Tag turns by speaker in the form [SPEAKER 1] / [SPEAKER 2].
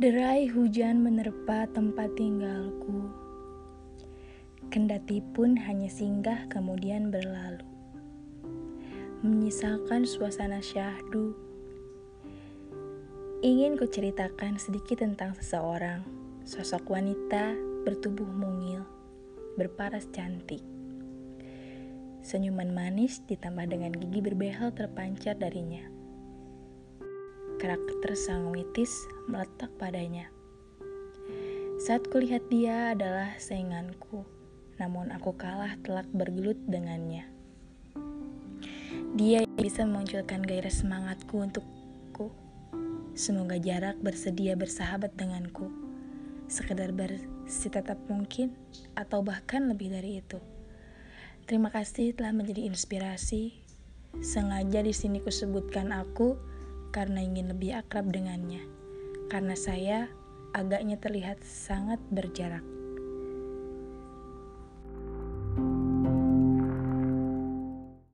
[SPEAKER 1] Derai hujan menerpa tempat tinggalku. Kendati pun hanya singgah kemudian berlalu. Menyisakan suasana syahdu. Ingin kuceritakan sedikit tentang seseorang, sosok wanita bertubuh mungil, berparas cantik. Senyuman manis ditambah dengan gigi berbehel terpancar darinya. Karakter sang witis meletak padanya. Saat kulihat dia adalah sainganku namun aku kalah telak bergelut dengannya. Dia bisa memunculkan gairah semangatku untukku. Semoga jarak bersedia bersahabat denganku. Sekedar tetap mungkin atau bahkan lebih dari itu. Terima kasih telah menjadi inspirasi. Sengaja di sini kusebutkan aku karena ingin lebih akrab dengannya. Karena saya agaknya terlihat sangat berjarak.